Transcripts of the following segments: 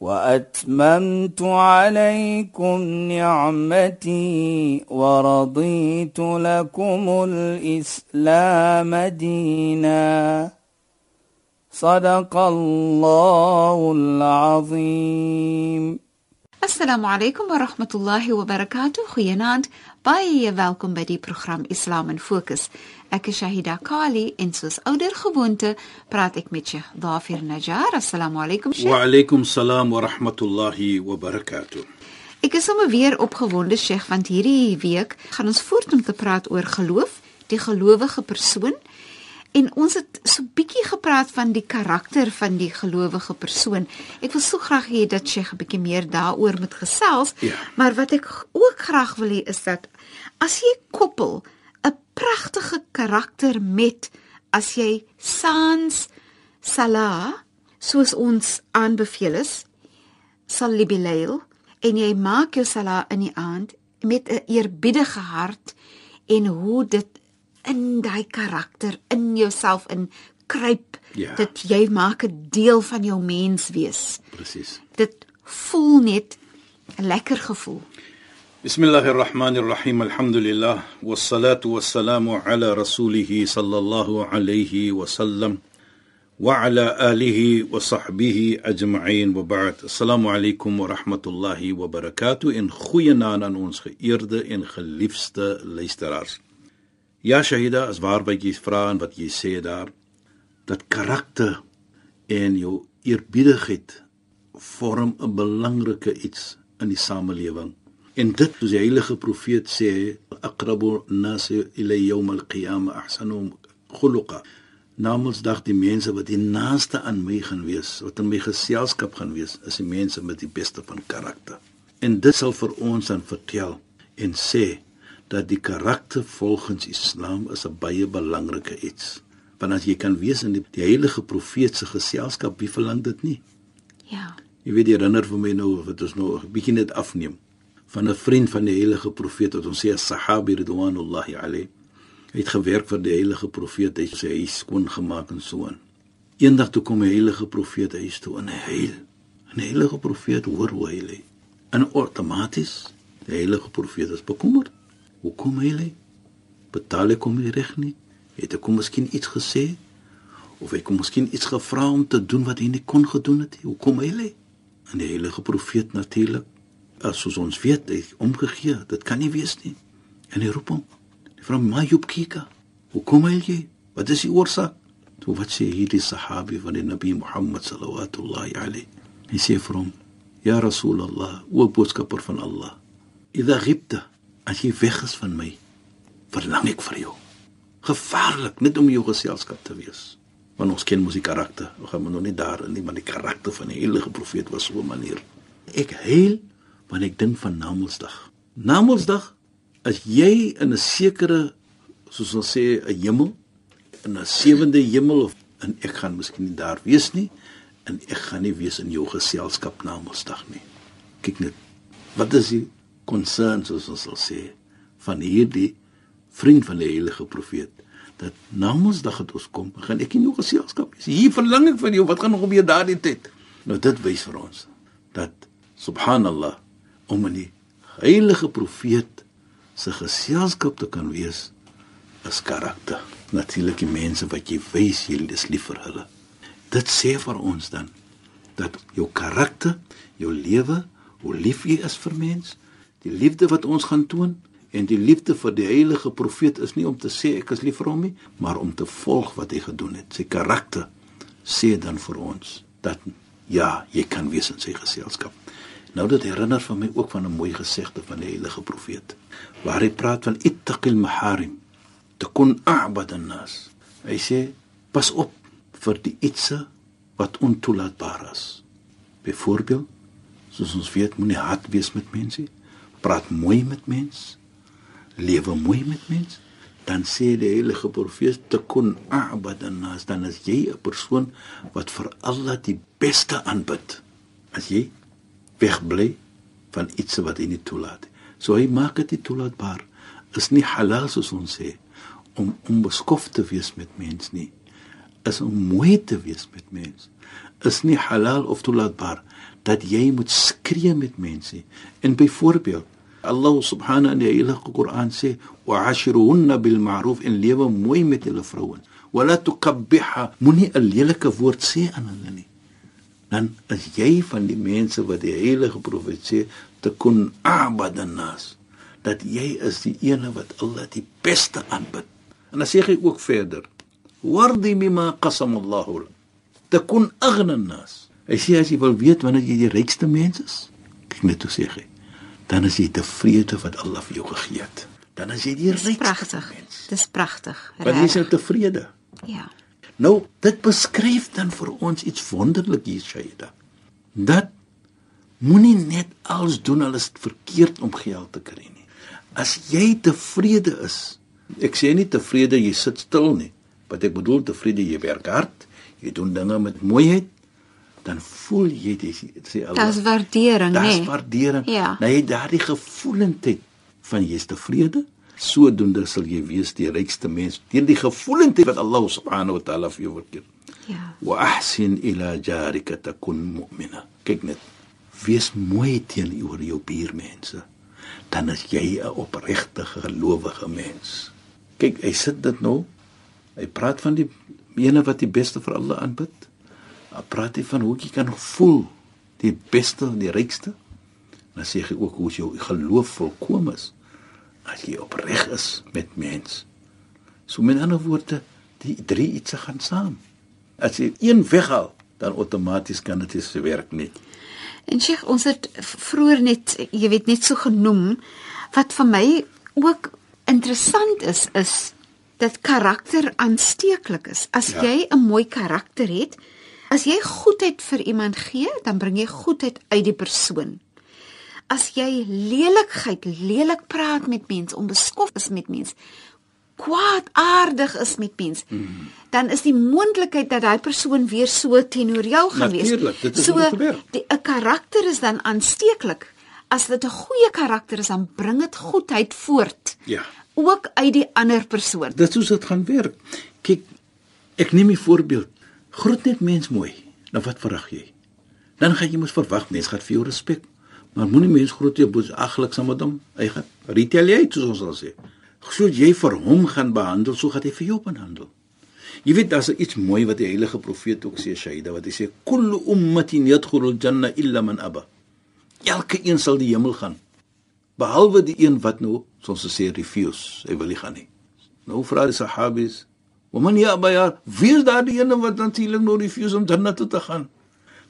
وأتممت عليكم نعمتي ورضيت لكم الإسلام دينا. صدق الله العظيم. السلام عليكم ورحمة الله وبركاته. خيانات باي welkom بدي die program islam in focus. Ek is Shahida Kali en soos ouer gewoonte praat ek met Sheikh Dafir Najjar. Assalamu alaykum Sheikh. Wa alaykum salaam wa rahmatullahi wa barakatuh. Ek is sommer weer opgewonde Sheikh want hierdie week gaan ons voort om te praat oor geloof, die gelowige persoon. En ons het so bietjie gepraat van die karakter van die gelowige persoon. Ek wil so graag hê dat Sheikh 'n bietjie meer daaroor moet gesels. Ja. Maar wat ek ook graag wil hê is dat as jy koppel 'n pragtige karakter met as jy sans sala soos ons aanbeveel is salli bilail en jy maak jou sala in die aand met 'n eerbiedige hart en hoe dit in daai karakter in jouself in kruip Ja. dat jy maak 'n deel van jou mens wees. Presies. Dit voel net 'n lekker gevoel. Bismillahir Rahmanir Rahim. Alhamdulillah wassalatu wassalamu ala rasulih sallallahu alayhi wa sallam wa ala alihi wa sahbihi ajma'in wa ba'd. Assalamu alaykum wa rahmatullahi wa barakatuh. In goeie naam aan ons geëerde en geliefde luisteraars. Ja Shahida, as waar wat jy vra en wat jy sê daar dat karakter en jou eerbiedigheid vorm 'n belangrike iets in die samelewing. En dit soos die heilige profeet sê, aqrabu nas ila yawm al-qiyamah ahsanuhum khuluqa. Namedsdag die mense wat die naaste aan my gaan wees, wat in my geselskap gaan wees, is die mense met die beste van karakter. En dit sal vir ons dan vertel en sê dat die karakter volgens Islam is 'n baie belangrike iets. Want as jy kan wees in die, die heilige profeet se geselskap, wie verlang dit nie? Ja. Jy weet jy herinner vir my nou wat ons nou 'n bietjie net afneem van 'n vriend van die heilige profeet wat ons sê as Sahabi ridwanullahi alayh. Hy het gewerk vir die heilige profeet, hy sê hy skoon gemaak en so aan. Eendag toe kom die heilige profeet huis toe en hy huil. En die heilige profeet hoor hoe hy huil. En outomaties die heilige profeet is bekommerd. Hoekom hy? Betaal ek hom nie reg nie? Het ek hom miskien iets gesê? Of ek hom miskien iets gevra om te doen wat hy nie kon gedoen het nie? Hoekom hy? En die heilige profeet natuurlik, as ons weet, hy omgegee. Dit kan nie wees nie. En hy roep hom. Hy vra my Job Kika. Hoekom huil jy? Wat is die oorsaak? Toe wat sê hierdie sahabi van die Nabi Muhammad sallallahu alayhi. Hy sê vir hom: "Ya Rasulullah, o boodskapper van Allah, idha ghibta, as jy weg is van my, verlang ek vir jou. Gevaarlik net om jou geselskap te wees. Want ons ken mos die karakter. Ons gaan nog nie daar in nie, maar die karakter van die heilige profeet was so 'n manier. Ek huil wanneer ek dink van Namedsdag. Namedsdag as jy in 'n sekere soos ons sê 'n hemel in 'n sewende hemel of en ek gaan miskien nie daar wees nie en ek gaan nie wees in jou geselskap Namedsdag nie. Kyk net. Wat is die concern soos ons sal sê van hierdie vriend van die heilige profeet dat Namedsdag het ons kom, gaan ek in jou geselskap wees. Hier verlang ek van jou. Wat gaan nog gebeur daardie tyd? Nou dit wys vir ons dat subhanallah om in die heilige profeet se geselskap te kan wees is karakter. Natuurlik die mense wat jy wys jy is lief vir hulle. Dit sê vir ons dan dat jou karakter, jou lewe, hoe lief jy is vir mens, die liefde wat ons gaan toon en die liefde vir die heilige profeet is nie om te sê ek is lief vir hom nie, maar om te volg wat hy gedoen het. Sy karakter sê dan vir ons dat ja, jy kan wees in sy geselskap. Nou dit herinner van my ook van 'n mooi gesegde van die heilige profeet waar hy praat van ittaqil maharim takun a'bad an-nas. Hy sê pas op vir die ietsie wat ontoelaatbaar is. Byvoorbeeld Soos ons weet, moenie hard wees met mense. Praat mooi met mense. Lewe mooi met mense. Dan sê die heilige profeet te kon a'badan nas dan as jy 'n persoon wat vir Allah die beste aanbid. As jy wegbly van iets wat hy nie toelaat. So hy maak dit nie toelaatbaar. Is nie halal soos ons sê om onbeskof te wees met mens nie. Is om mooi te wees met mens. Is nie halal of toelaatbaar dat jy moet skree met mense. En byvoorbeeld Allah subhanahu in die Koran sê wa'ashiruhunna bil ma'ruf en lewe mooi met hulle vrouens. Wala tukabbiha moenie 'n lelike woord sê aan hulle nie. Dan is jy van die mense wat die heilige profeet sê te kun abadan nas dat jy is die ene wat Allah die beste aanbid. En dan sê hy ook verder: "Wardi mimma qasama Allah takun aghna an-nas." Hy sê as jy wil weet wanneer jy die rykste mens is, kyk net hoe sê hy, dan is jy tevrede wat Allah vir jou gegee het. Dan is jy die rykste Pragtig. mens. Dis pragtig. Want jy is nou tevrede. Ja. Nou, dit beskryf dan vir ons iets wonderlik hier, Shaida. Dat moenie net alles doen alles verkeerd om geld te kry nie. As jy tevrede is, ek sê nie tevrede jy sit stil nie, wat ek bedoel tevrede jy werk hard, jy doen dinge met mooiheid, dan voel jy dit sê Allah. Dis waardering, Daar's nê? waardering. Ja. Nou jy daardie gevoelendheid van jy's tevrede, sodoende sal jy wees die rykste mens deur die gevoelendheid wat Allah subhanahu wa ta'ala vir jou verkeer. Ja. Wa ahsin ila jarika takun mu'mina. Kyk net. Wees mooi teenoor jou buurmense. Dan is jy 'n opregte gelowige mens. Kyk, hy sit dit nou. Hy praat van die ene wat die beste vir Allah aanbid. Hy praat hy van hoe jy kan voel die beste en die rykste. Dan sê hy ook hoe jou geloof volkom is as jy opreg is met mens. So met ander woorde, die drie iets gaan saam. As jy een weghaal, dan outomaties kan dit se werk nie. En Sheikh, ons het vroeër net, jy weet, net so genoem wat vir my ook interessant is is dat karakter aansteeklik is. As ja. jy 'n mooi karakter het, as jy goedheid vir iemand gee, dan bring jy goedheid uit die persoon. As jy lelikheid, lelik praat met mense, onbeskof is met mense, kwaadaardig is met mense, mm. dan is die moontlikheid dat daai persoon weer so teenoor jou gaan wees. Natuurlijk, dit is so wat gebeur. die 'n karakter is dan aansteeklik. As dit 'n goeie karakter is, dan bring dit goedheid voort. Ja. Ook uit die ander persoon. Dit soos dit gaan werk. Kyk, ek neem 'n voorbeeld. Groet net mens mooi. Nou wat verwag jy? Dan gaan jy mos verwag mens gaan vir jou respek. Maar moenie mens groet jy boosaglik saam met hom. Gaan retaliate soos ons sal sê. Soos jy vir hom gaan behandel, so gaan hy vir jou behandel. Jy weet daar's iets mooi wat die heilige profeet ook sê Shaida wat hy sê kullu ummatin yadkhulul janna illa man aba. Elke een sal die hemel gaan behalwe die een wat nou soos ons sê refuse, hy wil nie gaan nie. Nou vra die sahabis, "Wa man ya ya, wie is daar die een wat natuurlik nou refuse om janna toe te gaan?"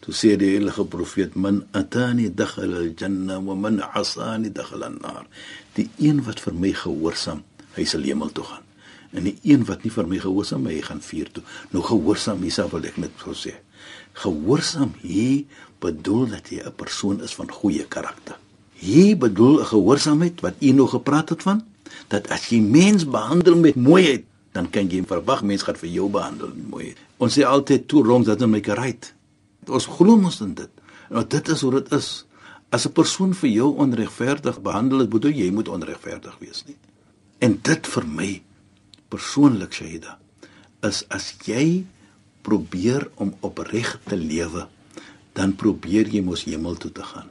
Toe sê die heilige profeet, "Man atani dakhala al-janna wa man asani dakhala an-nar." Die een wat vir my gehoorsaam, hy sal hemel toe gaan. En die een wat nie vir my gehoorsaam, hy gaan vuur toe. Nou gehoorsaam, hiersa wil ek net so sê. Gehoorsaam hier bedoel dat jy 'n persoon is van goeie karakter. Hier bedoel 'n gehoorsaamheid wat u nog gepraat het van, dat as jy mens behandel met mooiheid, dan kan jy verwag mens gaan vir jou behandel met mooiheid. Ons sê altyd two wrongs doesn't make a right. Ons glo mos in dit. Nou dit is hoe dit is. As 'n persoon vir jou onregverdig behandel het, bedoel jy moet onregverdig wees nie. En dit vir my persoonlik Shaida is as jy probeer om opreg te lewe, dan probeer jy mos hemel toe te gaan.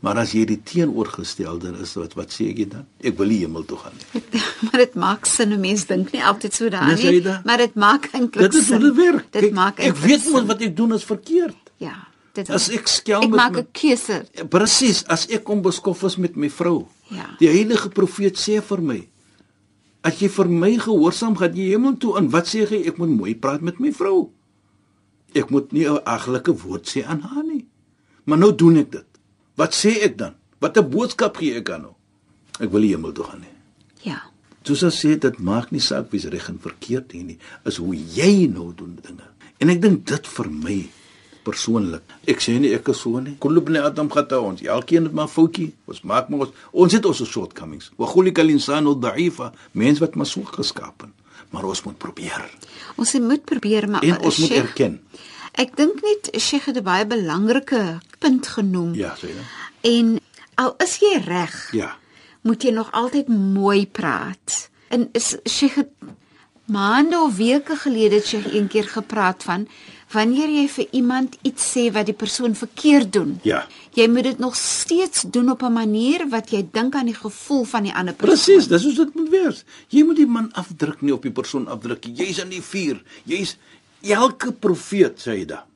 Maar as jy die teenoorgestelde is, wat wat sê ek dan? Ek wil nie hemel toe gaan nie. maar dit maak sin, 'n mens dink nie altyd so daaraan Dis nie, maar dit maak eintlik Dit is sin. hoe dit werk. Dit Kyk, maak ek weet sin. mos wat ek doen is verkeerd. Ja, dit As ek skel ek met maak my- 'n keuse. Presies, as ek onbeskof is met my vrou. Ja. Die heilige profeet sê vir my: As jy vir my gehoorsaam gaan jy hemel toe en wat sê hy ek moet mooi praat met my vrou. Ek moet nie 'n aglike woord sê aan haar nie. Maar nou doen ek dit. Wat sê ek dan? Wat 'n boodskap gee ek aan nou? Ek wil nie hemel toe gaan nie. Ja. Soos as sê dit maak nie saak wie's reg en verkeerd hier nie, is hoe jy nou doen dinge. En ek dink dit vir my persoonlik. Ek sê nie ek is so nie. Kulubne Adam khata ons. Elkeen het maar foutjie. Ons maak maar ons ons het ons shortcomings. Wa khuliqa al-insanu dha'ifa. Mens wat maar so geskaap het. Maar ons moet probeer. Ons moet probeer maar En ons moet Sheikh, erken. Ek dink net Sheikh het 'n baie belangrike punt genoem. Ja, sê jy. En al is jy reg, Ja. moet jy nog altyd mooi praat. En is Sheikh maande of weke gelede het Sheikh een keer gepraat van wanneer jy vir iemand iets sê wat die persoon verkeerd doen. Ja. Jy moet dit nog steeds doen op 'n manier wat jy dink aan die gevoel van die ander persoon. Presies, dis hoe dit moet wees. Jy moet die man afdruk nie op die persoon afdruk. nie. Jy's in die vuur. Jy's elke profeet sê da.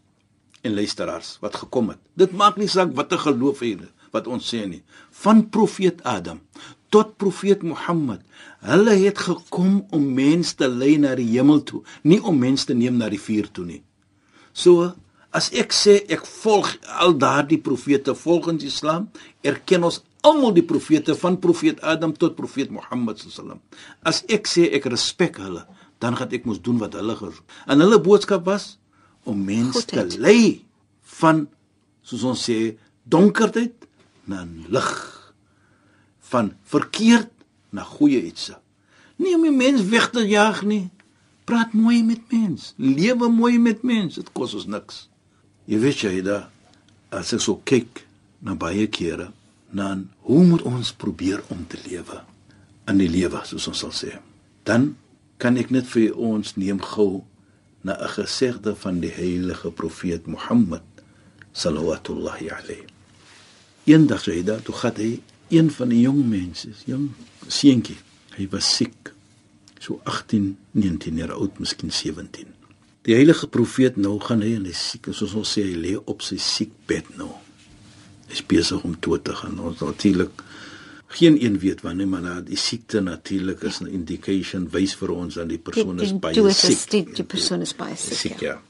En luisteraars wat gekom het. Dit maak nie saak watter geloof jy het wat ons sê nie. Van profeet Adam tot profeet Mohammed. Hulle het gekom om mense te lei na die hemel toe, nie om mense te neem na die vuur toe nie. So as ek sê ek volg al daardie profete volgens Islam, erken ons almal die profete van profeet Adam tot profeet Mohammed sallam. As ek sê ek respek hulle, dan gaan ek mos doen wat hulle gedoen. En hulle boodskap was om mense te lei van soos ons sê donkerdheid na lig van verkeerd na goeie iets. Nie om die mens weg te jaag nie. Praat mooi met mens. Lewe mooi met mens. Dit kos ons niks. Jy weet jy da as ek so kyk na baie kere na hoe moet ons probeer om te lewe in die lewe soos ons sal sê. Dan kan ek net vir ons neem gou na 'n gesegde van die heilige profeet Mohammed sallallahu alayhi. Eendag sê hy dat toe gaan hy een van die jong mense, jong seentjie, hy was siek. So 18, 19 jaar oud, miskien 17. Die heilige profeet nou gaan hy en hy siek, soos ons sê hy lê op sy siekbed nou. Hy's besig om dood te gaan. Ons natuurlik geen een weet wanneer maar na die siekte natuurlik is 'n indication wys vir ons dat die persoon is baie siek. die, die persoon is baie siek. siek ja. ja.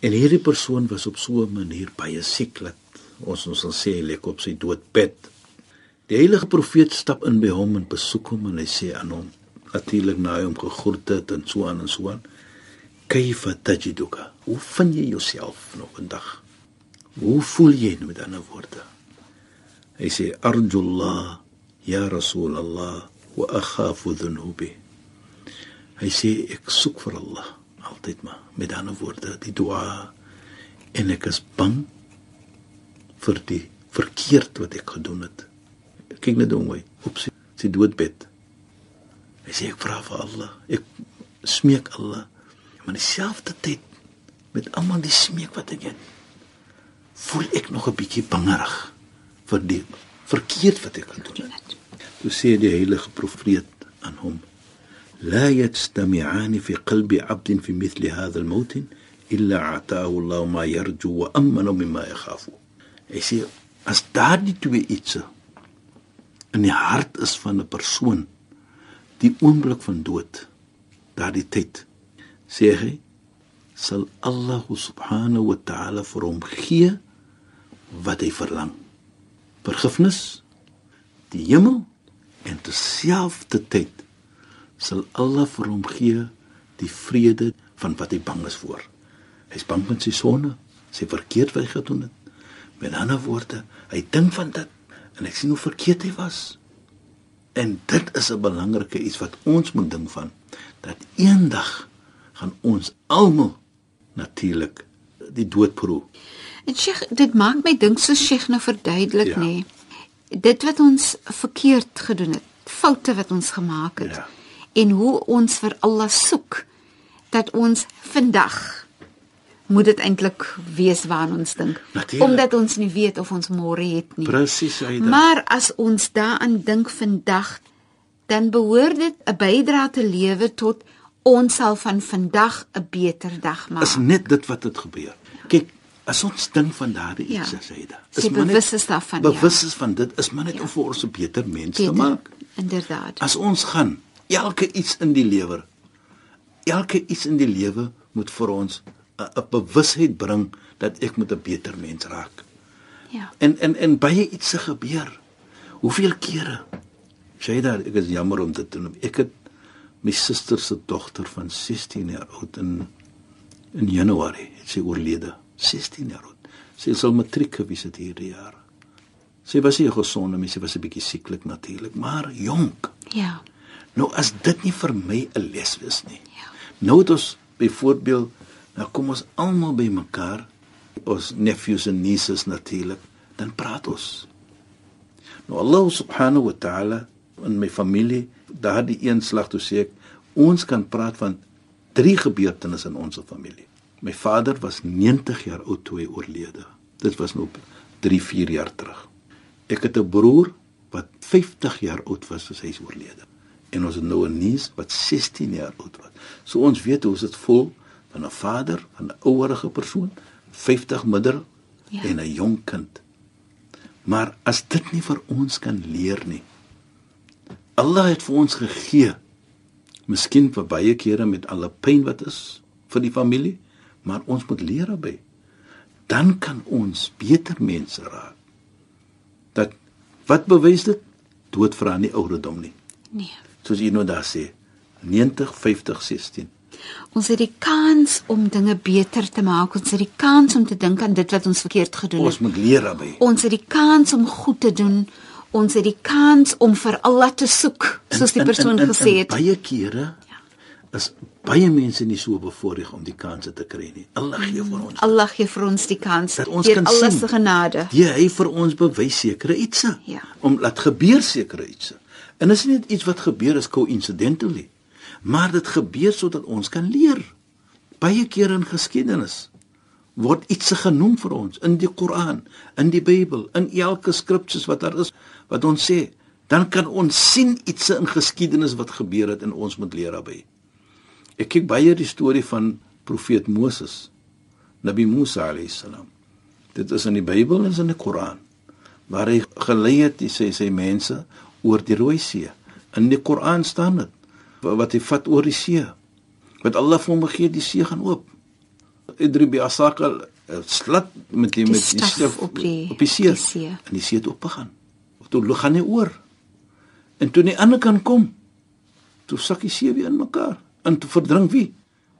En hierdie persoon was op so 'n manier baie siek dat ons ons sal sê hy lê op sy doodbed. Die heilige profeet stap in by hom en besoek hom en hy sê aan hom natuurlik na hom gegroet het en so aan en so aan. Kaifa tajiduka? Hoe vind jy jouself nou vandag? Hoe voel jy nou met ander woorde? Hy sê arjullah ya rasul Allah wa akhafu dhunubi. Hy sê ek soek vir Allah altyd maar met ander woorde die dua en ek is bang vir die verkeerd wat ek gedoen het. Kyk net hoe op sy, sy doodbed. Hy sê ek vra vir Allah. Ek smeek Allah. Maar dieselfde tyd met almal die smeek wat ek het, voel ek nog 'n bietjie bangerig vir die verkeerd wat ek gedoen het. Toe sê die heilige profeet aan hom: "La yastami'ani fi qalbi 'abdin fi mithli hadha al-maut illa ataahu Allah ma yarju wa amana mimma yakhafu." Hy sê as daardie twee iets in die hart is van 'n persoon die oomblik van dood daardie tyd sê hy sal Allah subhanahu wa ta'ala vir hom gee wat hy verlang vergifnis die hemel en terselfdertyd sal Allah vir hom gee die vrede van wat hy bang is voor. Hy's bang van sy sonde, sy verkeerd wat hy gedoen het. Met ander woorde, hy dink van dit en ek sien hoe verkeerd hy was. En dit is 'n belangrike iets wat ons moet dink van dat eendag gaan ons almal natuurlik die dood proe. En Sheikh, dit maak my dink so Sheikh nou verduidelik Ja. nê. Dit wat ons verkeerd gedoen het, foute wat ons gemaak het. Ja. En hoe ons vir Allah soek dat ons vandag moet dit eintlik wees waaraan ons dink. Natuurlijk. Omdat ons nie weet of ons môre het nie. Presies dit. Maar as ons daaraan dink vandag, dan behoort dit 'n bydrae te lewe tot ons sal van vandag 'n beter dag maak. is net dit wat het gebeur. Kyk, as ons dink van daardie iets Ja. ja. sê dit. Sy bewus is daarvan, ja. Bewus is van dit is maar net Ja. om vir ons 'n beter mens Beter, te maak. Inderdaad. As ons gaan elke iets in die lewe elke iets in die lewe moet vir ons 'n bewusheid bring dat ek moet 'n beter mens raak. Ja. En en en baie iets se gebeur. Hoeveel kere? Sê daar ek is jammer om dit te doen. Ek het my suster se dogter van 16 jaar oud in in Januarie het sy oorlede. 16 jaar oud. Sy sal matriek gewees het hierdie jaar. Sy was nie gesond nie, sy was 'n bietjie sieklik natuurlik, maar jonk. Ja. Nou as dit nie vir my 'n les was nie. Ja. Nou het ons byvoorbeeld, nou kom ons almal by mekaar, ons nephews en nieces natuurlik, dan praat ons. Nou Allah subhanahu wa ta'ala in my familie, daardie een slag toe sê ek, ons kan praat van drie gebeurtenisse in ons familie. My vader was 90 jaar oud toe hy oorlede. Dit was nou 3, 4 jaar terug. Ek het 'n broer wat 50 jaar oud was as hy is oorlede. En ons het nou 'n neef wat 16 jaar oud was. So ons weet hoe dit voel van 'n vader, van 'n ouerige persoon, 50 middel ja. en 'n jong kind. Maar as dit nie vir ons kan leer nie. Allah het vir ons gegee Miskien vir baie kere met alle pyn wat is vir die familie, maar ons moet leer daarbey. Dan kan ons beter mense raak. Dat wat bewys dit? Dood vra nie ouderdom nie. Nee. Soos jy nou daar sê, 90, 50, 16. Ons het die kans om dinge beter te maak. Ons het die kans om te dink aan dit wat ons verkeerd gedoen het. Ons moet leer daarbey. Ons het die kans om goed te doen ons het die kans om vir Allah te soek soos die persoon in, in, in, gesê het. Baie kere ja. is baie mense nie so bevoordeel om die kanse te kry nie. Allah gee vir ons. Allah gee vir ons die kans deur Allah se genade. Ja, hy vir ons bewys sekere iets. Ja. Om laat gebeur sekere iets. En dit is nie iets wat gebeur is coincidentally, maar dit gebeur sodat ons kan leer. Baie kere in geskiedenis word iets genoem vir ons in die Koran, in die Bybel, in elke skriftes wat daar is wat ons sê, dan kan ons sien iets in geskiedenis wat gebeur het en ons moet leer daarbey. Ek kyk baie die storie van profeet Moses, Nabi Musa alayhis salam. Dit is in die Bybel en in die Koran waar hy gelei het, hy sê sy mense oor die Rooi See. In die Koran staan dit wat hy vat oor die see. Wat Allah vir hom gegee, die see gaan oop idribi asaqal eh, slat met die, die met die staf op die op die see, die see. en die see het oopgegaan. Toe loop gaan hy oor. En toe die ander kan kom, toe sak die see weer in mekaar en toe verdrink wie?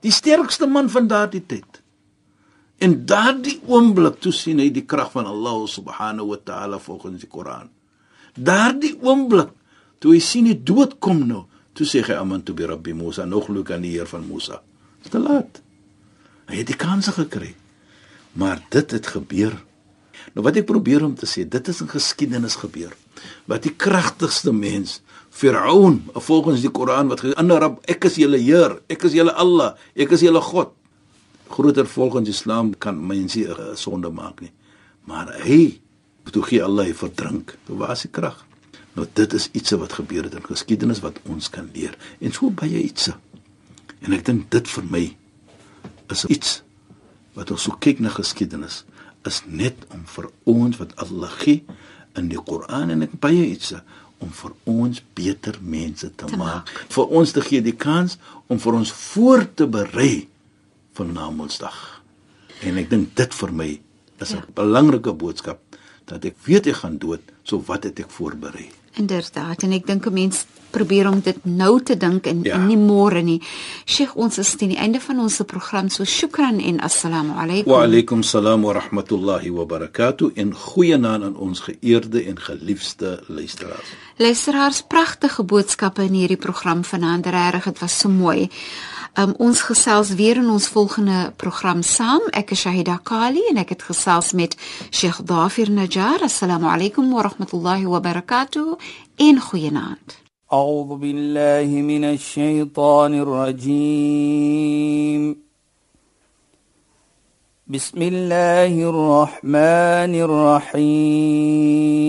Die sterkste man van daardie tyd. En daardie oomblik toe sien hy die krag van Allah subhanahu wa ta'ala volgens die Koran. Daardie oomblik toe hy sien die dood kom nou, toe sê hy amantu bi rabbi Musa, nog glo kan die Heer van Musa. Te laat. Hy het die kanse gekry. Maar dit het gebeur. Nou wat ek probeer om te sê, dit is in geskiedenis gebeur. Wat die kragtigste mens, Firaun, volgens die Koran wat gesê, "Inna Rabb, ek is julle Heer, ek is julle Allah, ek is julle God." Groter volgens Islam kan mense 'n sonde maak nie. Maar hy, toe gee Allah hy verdrink. Toe was die krag. Nou dit is iets wat gebeur het in geskiedenis wat ons kan leer. En so baie iets. En ek dink dit vir my is iets wat ons so kyk na geskiedenis is net om vir ons wat Allah gee in die Koran en ek baie iets om vir ons beter mense te, te maak. maak vir ons te gee die kans om vir ons voor te berei vir Namedsdag. En ek dink dit vir my is 'n ja. belangrike boodskap dat ek weet ek gaan dood, so wat het ek voorberei? Inderdaad, en ek dink 'n mens probeer om dit nou te dink en, ja. en nie môre nie. Sheikh, ons is teen die einde van ons program, so shukran en assalamu alaykum. Wa alaykum salaam wa rahmatullahi wa barakatuh en goeienaand aan ons geëerde en geliefde luisteraars. Luisteraars, pragtige boodskappe in hierdie program vanaand, regtig, dit was so mooi. Um, ons gesels weer in ons volgende program saam. Ek is Shahida Kali en ek het gesels met Sheikh Dafir Najjar. Assalamu alaykum wa rahmatullahi wa barakatuh. In goeienaand. أعوذ بالله من الشيطان الرجيم بسم الله الرحمن الرحيم